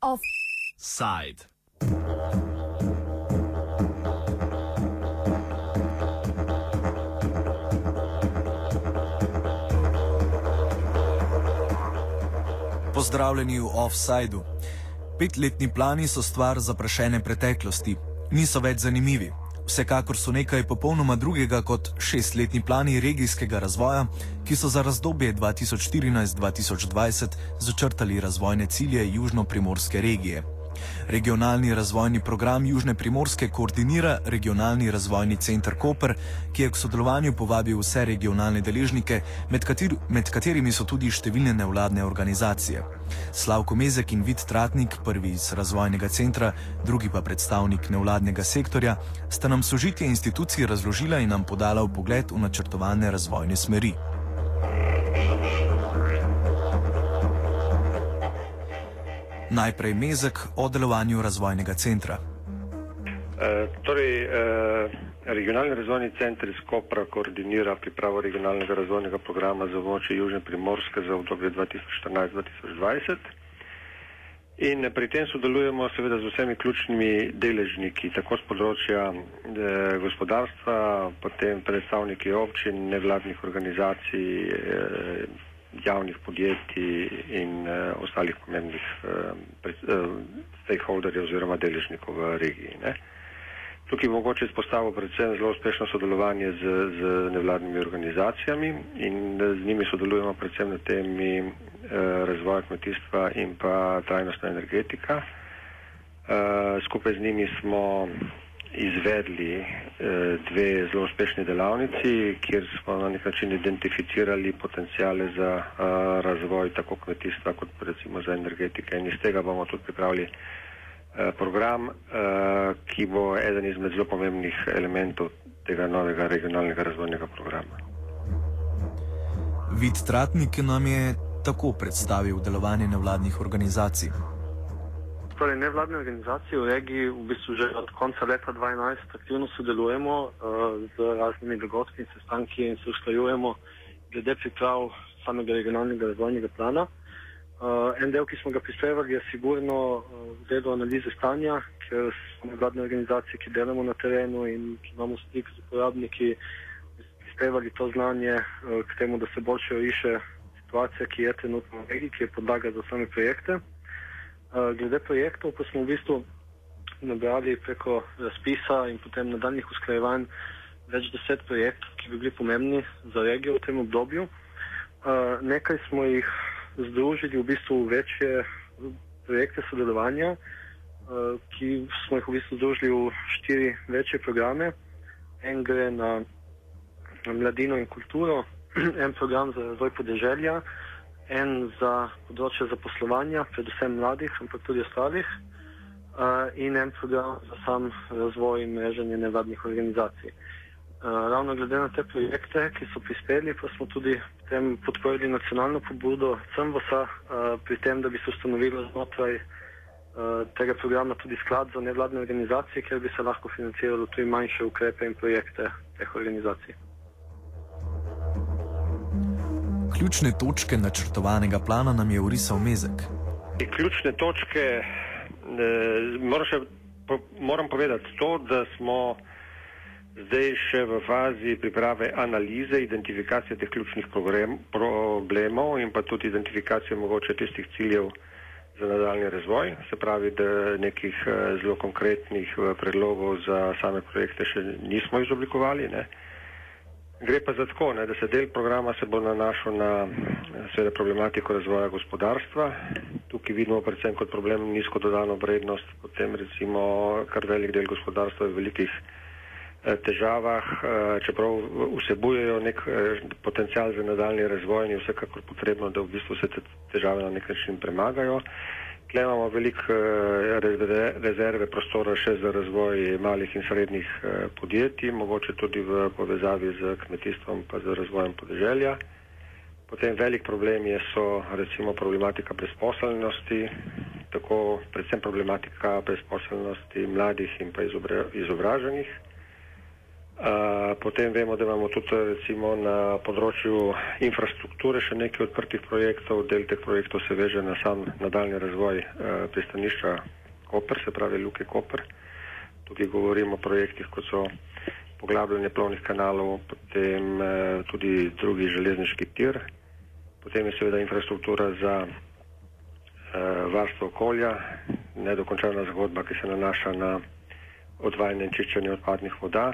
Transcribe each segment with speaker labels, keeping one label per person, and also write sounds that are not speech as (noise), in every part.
Speaker 1: Offside. Pozdravljeni v Offsideu. Petletni plani so stvar zaprašene preteklosti, niso več zanimivi. Vsekakor so nekaj popolnoma drugega kot šestletni plani regijskega razvoja, ki so za razdobje 2014-2020 začrtali razvojne cilje južno-primorske regije. Regionalni razvojni program Južne Primorske koordinira Regionalni razvojni center Koper, ki je k sodelovanju povabil vse regionalne deležnike, med, kater, med katerimi so tudi številne nevladne organizacije. Slavko Mezek in Vid Tratnik, prvi iz razvojnega centra, drugi pa predstavnik nevladnega sektorja, sta nam sožitje institucij razložila in nam podala v pogled v načrtovane razvojne smeri. Najprej mezek o delovanju razvojnega centra.
Speaker 2: E, torej, e, regionalni razvojni center iz Kopra koordinira pripravo regionalnega razvojnega programa za območje Južne Primorske za obdobje 2014-2020. In pri tem sodelujemo seveda z vsemi ključnimi deležniki, tako z področja eh, gospodarstva, potem predstavniki občin, nevladnih organizacij, eh, javnih podjetij in uh, ostalih pomembnih uh, stakeholderjev oziroma deležnikov v regiji. Ne. Tukaj mogoče izpostavil predvsem zelo uspešno sodelovanje z, z nevladnimi organizacijami in z njimi sodelujemo predvsem na temi uh, razvoja kmetijstva in pa trajnostna energetika. Uh, skupaj z njimi smo izvedli eh, dve zelo uspešni delavnici, kjer smo na nek način identificirali potencijale za eh, razvoj tako kmetijstva kot recimo za energetike in iz tega bomo tudi pripravili eh, program, ki bo eden izmed zelo pomembnih elementov tega novega regionalnega razvojnega programa.
Speaker 1: Vid Tratnik nam je tako predstavil delovanje nevladnih organizacij.
Speaker 3: Torej, nevladne organizacije v regiji v bistvu že od konca leta 2012 aktivno sodelujemo uh, z raznimi dogodki in sestanki in se usklajujemo glede priprav samega regionalnega razvojnega plana. Uh, en del, ki smo ga prispevali, je sigurno uh, delo analize stanja, ker smo nevladne organizacije, ki delamo na terenu in ki imamo stik z uporabniki, prispevali to znanje uh, k temu, da se boljše riše situacija, ki je trenutno v regiji, ki je podlaga za same projekte. Eh, glede projektov, pa smo v bistvu nabrali preko razpisa in potem nadaljnih usklajevanj več deset projektov, ki bi bili pomembni za regijo v tem obdobju. Uh, nekaj smo jih združili v bistvu v večje projekte sodelovanja, uh, ki smo jih v bistvu združili v štiri večje programe. En gre na mladino in kulturo, (clears throat) en program za razvoj podeželja, en za področje zaposlovanja, predvsem mladih, ampak tudi ostalih, uh, in en program za sam razvoj in mreženje nevladnih organizacij. Uh, ravno glede na te projekte, ki so prispeli, pa smo tudi tem podprli nacionalno pobudo CMVSA uh, pri tem, da bi se ustanovilo znotraj uh, tega programa tudi sklad za nevladne organizacije, kjer bi se lahko financiralo tudi manjše ukrepe in projekte teh organizacij.
Speaker 1: Ključne točke načrtovanega plana nam je urisal Mezek.
Speaker 2: Ključne točke, eh, še, po, moram povedati to, da smo zdaj še v fazi priprave analize, identifikacije teh ključnih problem, problemov in pa tudi identifikacije mogoče tistih ciljev za nadaljni razvoj. Se pravi, da nekih eh, zelo konkretnih eh, predlogov za same projekte še nismo izoblikovali. Ne. Gre pa za tako, ne, da se del programa se bo nanašal na seveda, problematiko razvoja gospodarstva. Tukaj vidimo predvsem kot problem nizko dodano vrednost, potem recimo kar velik del gospodarstva je v velikih eh, težavah, eh, čeprav vsebujejo nek eh, potencial za nadaljni razvoj in je vsekakor potrebno, da v bistvu se te težave na nek način premagajo. Tle imamo veliko eh, rezerve prostora še za razvoj malih in srednjih eh, podjetij, mogoče tudi v povezavi z kmetijstvom pa z razvojem podeželja. Potem velik problem je so recimo problematika brezposelnosti, tako predvsem problematika brezposelnosti mladih in pa izobraženih. Potem vemo, da imamo tudi recimo na področju infrastrukture še nekaj odprtih projektov. Del teh projektov se veže na sam nadaljni razvoj pristanišča Koper, se pravi Luke Koper. Tukaj govorimo o projektih, kot so poglabljanje plovnih kanalov, potem tudi drugi železniški tir, potem je seveda infrastruktura za varstvo okolja, nedokončana zgodba, ki se nanaša na odvajanje in čiščenje odpadnih voda.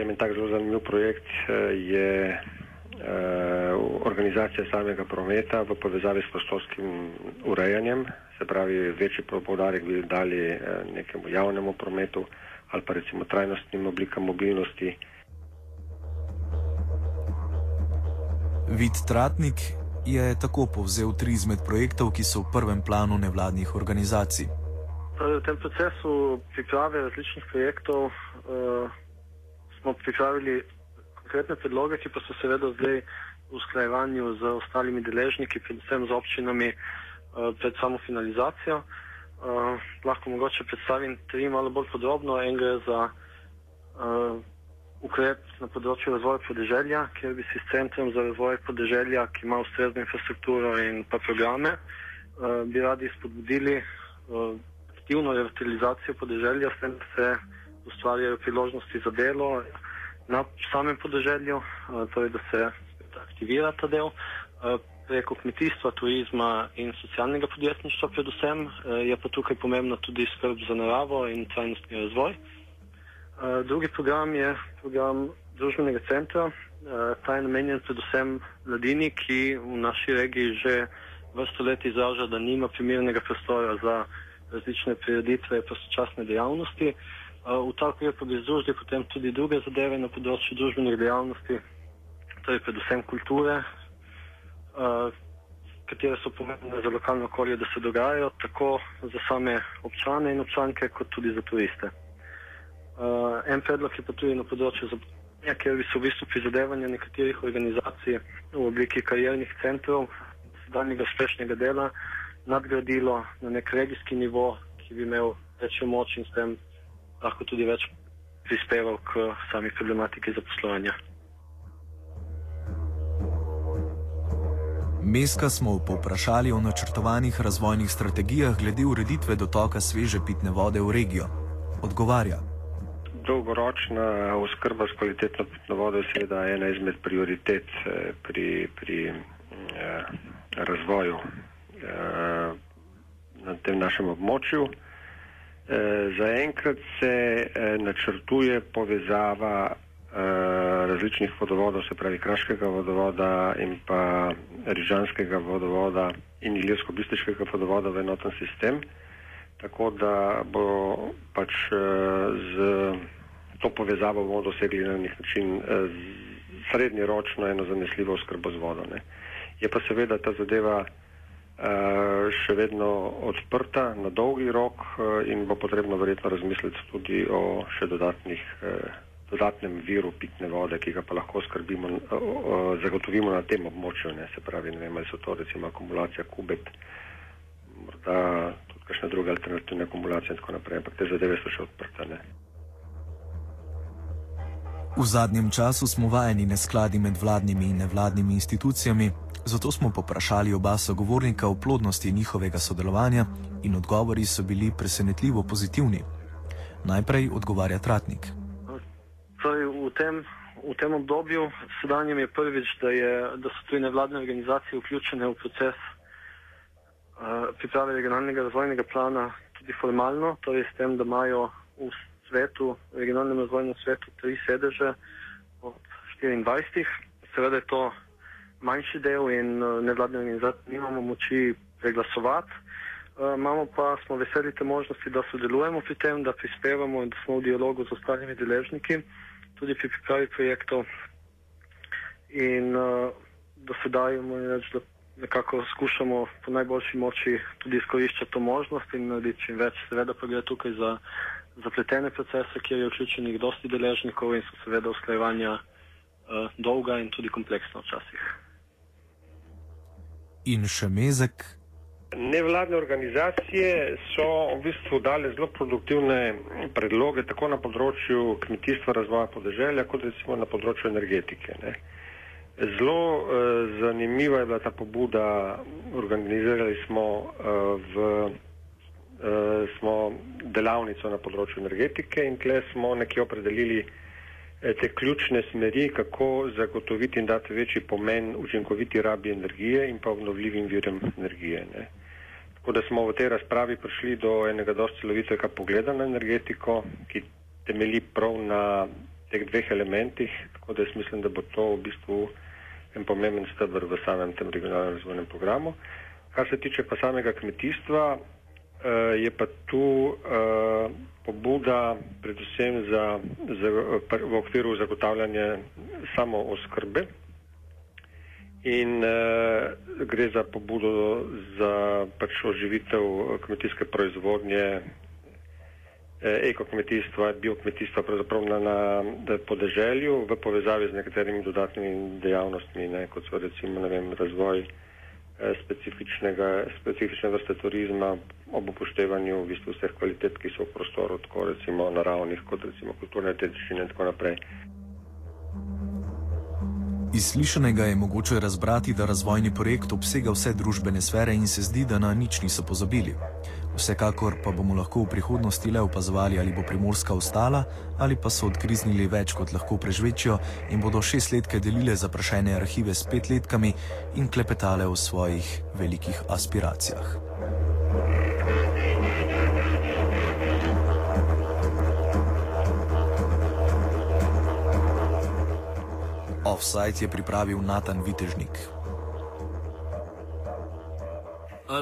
Speaker 2: Potem en tak zelo zanimiv projekt eh, je uh, organizacija samega prometa v povezavi s prostorskim urejanjem, se pravi večji povdarek bi dali uh, nekemu javnemu prometu ali pa recimo trajnostnim oblikam mobilnosti.
Speaker 1: Vid Tratnik je tako povzel tri izmed projektov, ki so v prvem planu nevladnih organizacij.
Speaker 3: V tem procesu priprave različnih projektov uh, smo pripravili konkretne predloge, ki pa so seveda zdaj v usklajevanju z ostalimi deležniki, predvsem z občinami, uh, pred samo finalizacijo. Uh, lahko mogoče predstavim tri malo bolj podrobno. En gre za uh, ukrep na področju razvoja podeželja, kjer bi si s centrom za razvoj podeželja, ki ima ustrezno infrastrukturo in pa programe, uh, bi radi spodbudili uh, aktivno revitalizacijo podeželja, s tem se ustvarjajo priložnosti za delo na samem podeželju, eh, torej da se aktivira ta del. Eh, preko kmetijstva, turizma in socialnega podjetništva, predvsem eh, je pa tukaj pomembna tudi skrb za naravo in trajnostni razvoj. Drugi program je program družbenega centra. Ta je namenjen predvsem mladini, ki v naši regiji že vrsto let izraža, da nima primernega prostora za različne prireditve, pa sočasne dejavnosti. V ta ukrep pa bi združili potem tudi druge zadeve na področju družbenih dejavnosti, torej predvsem kulture, katere so pomembne za lokalno okolje, da se dogajajo tako za same občane in občanke, kot tudi za turiste. En predlog je pa tudi na področju zaposlovanja, kjer bi se v bistvu prizadevanja nekaterih organizacij v obliki kariernih centrov, sedanjega uspešnega dela, nadgradilo na nek regijski nivo, ki bi imel večjo moč in s tem lahko tudi več prispeval k sami problematiki zaposlovanja.
Speaker 1: Meska smo povprašali o načrtovanih razvojnih strategijah glede ureditve dotoka sveže pitne vode v regijo. Odgovarja.
Speaker 2: Dolgoročna oskrba s kvalitetno pitno vodo je seveda ena izmed prioritet eh, pri, pri eh, razvoju eh, na tem našem območju. Eh, zaenkrat se eh, načrtuje povezava eh, različnih vodovodov, se pravi Kraškega vodovoda in pa Rižanskega vodovoda in Ilirsko-Bistriškega vodovoda v enoten sistem, tako da bo pač z to povezavo bomo dosegli na nek način srednjeročno eno zanesljivo oskrbo z vodo. Ne. Je pa seveda ta zadeva Eh, še vedno odprta na dolgi rok eh, in bo potrebno verjetno razmisliti tudi o še dodatnih, eh, dodatnem viru pitne vode, ki ga pa lahko skrbimo, zagotovimo na tem območju, ne se pravi, ne vem, ali so to recimo akumulacija kubet, morda tudi kakšne druge alternativne akumulacije in tako naprej, ampak te zadeve so še odprte. Ne.
Speaker 1: V zadnjem času smo vajeni neskladi med vladnimi in nevladnimi institucijami, zato smo poprašali oba sogovornika o plodnosti njihovega sodelovanja in odgovori so bili presenetljivo pozitivni. Najprej odgovarja Tratnik.
Speaker 3: Torej, v, tem, v tem obdobju sedanjem je prvič, da, je, da so tudi nevladne organizacije vključene v proces uh, priprave regionalnega razvojnega plana tudi formalno, torej s tem, da imajo v svetu, regionalnem razvojnem svetu, tri sedeže od 24. Seveda je to manjši del in uh, nevladne organizacije nimamo moči preglasovati. Uh, imamo pa, smo veseli te možnosti, da sodelujemo pri tem, da prispevamo in da smo v dialogu z ostalimi deležniki, tudi pri pripravi projektov. In uh, do sedaj moramo reči, da nekako skušamo po najboljši moči tudi izkoriščati to možnost in narediti čim več. Seveda pa gre tukaj za zapletene procese, kjer je vključenih dosti deležnikov in so seveda usklajevanja uh, dolga in tudi kompleksna včasih.
Speaker 1: In še mezek.
Speaker 2: Nevladne organizacije so v bistvu dale zelo produktivne predloge tako na področju kmetijstva, razvoja podeželja, kot recimo na področju energetike. Ne. Zelo eh, zanimiva je bila ta pobuda, organizirali smo, eh, v, eh, smo delavnico na področju energetike in tle smo nekje opredelili eh, te ključne smeri, kako zagotoviti in dati večji pomen učinkoviti rabi energije in pa obnovljivim virem energije. Ne. Tako da smo v tej razpravi prišli do enega dosti celovitega pogleda na energetiko, ki temeli prav na teh dveh elementih, tako da jaz mislim, da bo to v bistvu en pomemben stebr v samem tem regionalnem razvojnem programu. Kar se tiče pa samega kmetijstva, eh, je pa tu eh, pobuda predvsem za, za, v okviru zagotavljanja samo oskrbe. In uh, gre za pobudo za pač oživitev kmetijske proizvodnje, eh, ekokmetijstva, biokmetijstva, pravzaprav na, na podeželju v povezavi z nekaterimi dodatnimi dejavnostmi, ne, kot so recimo vem, razvoj eh, specifičnega, specifične vrste turizma ob upoštevanju v bistvu vseh kvalitet, ki so v prostoru, tako recimo naravnih, kot recimo kulturne dediščine in tako naprej.
Speaker 1: Iz slišanega je mogoče razbrati, da razvojni projekt obsega vse družbene sfere in se zdi, da na nič niso pozabili. Vsekakor pa bomo lahko v prihodnosti le opazovali, ali bo primorska ostala, ali pa so odkriznili več, kot lahko prežvečijo in bodo šestletke delile zaprašene arhive s petletkami in klepetale o svojih velikih aspiracijah. Offside je pripravil Natan Vitežnik.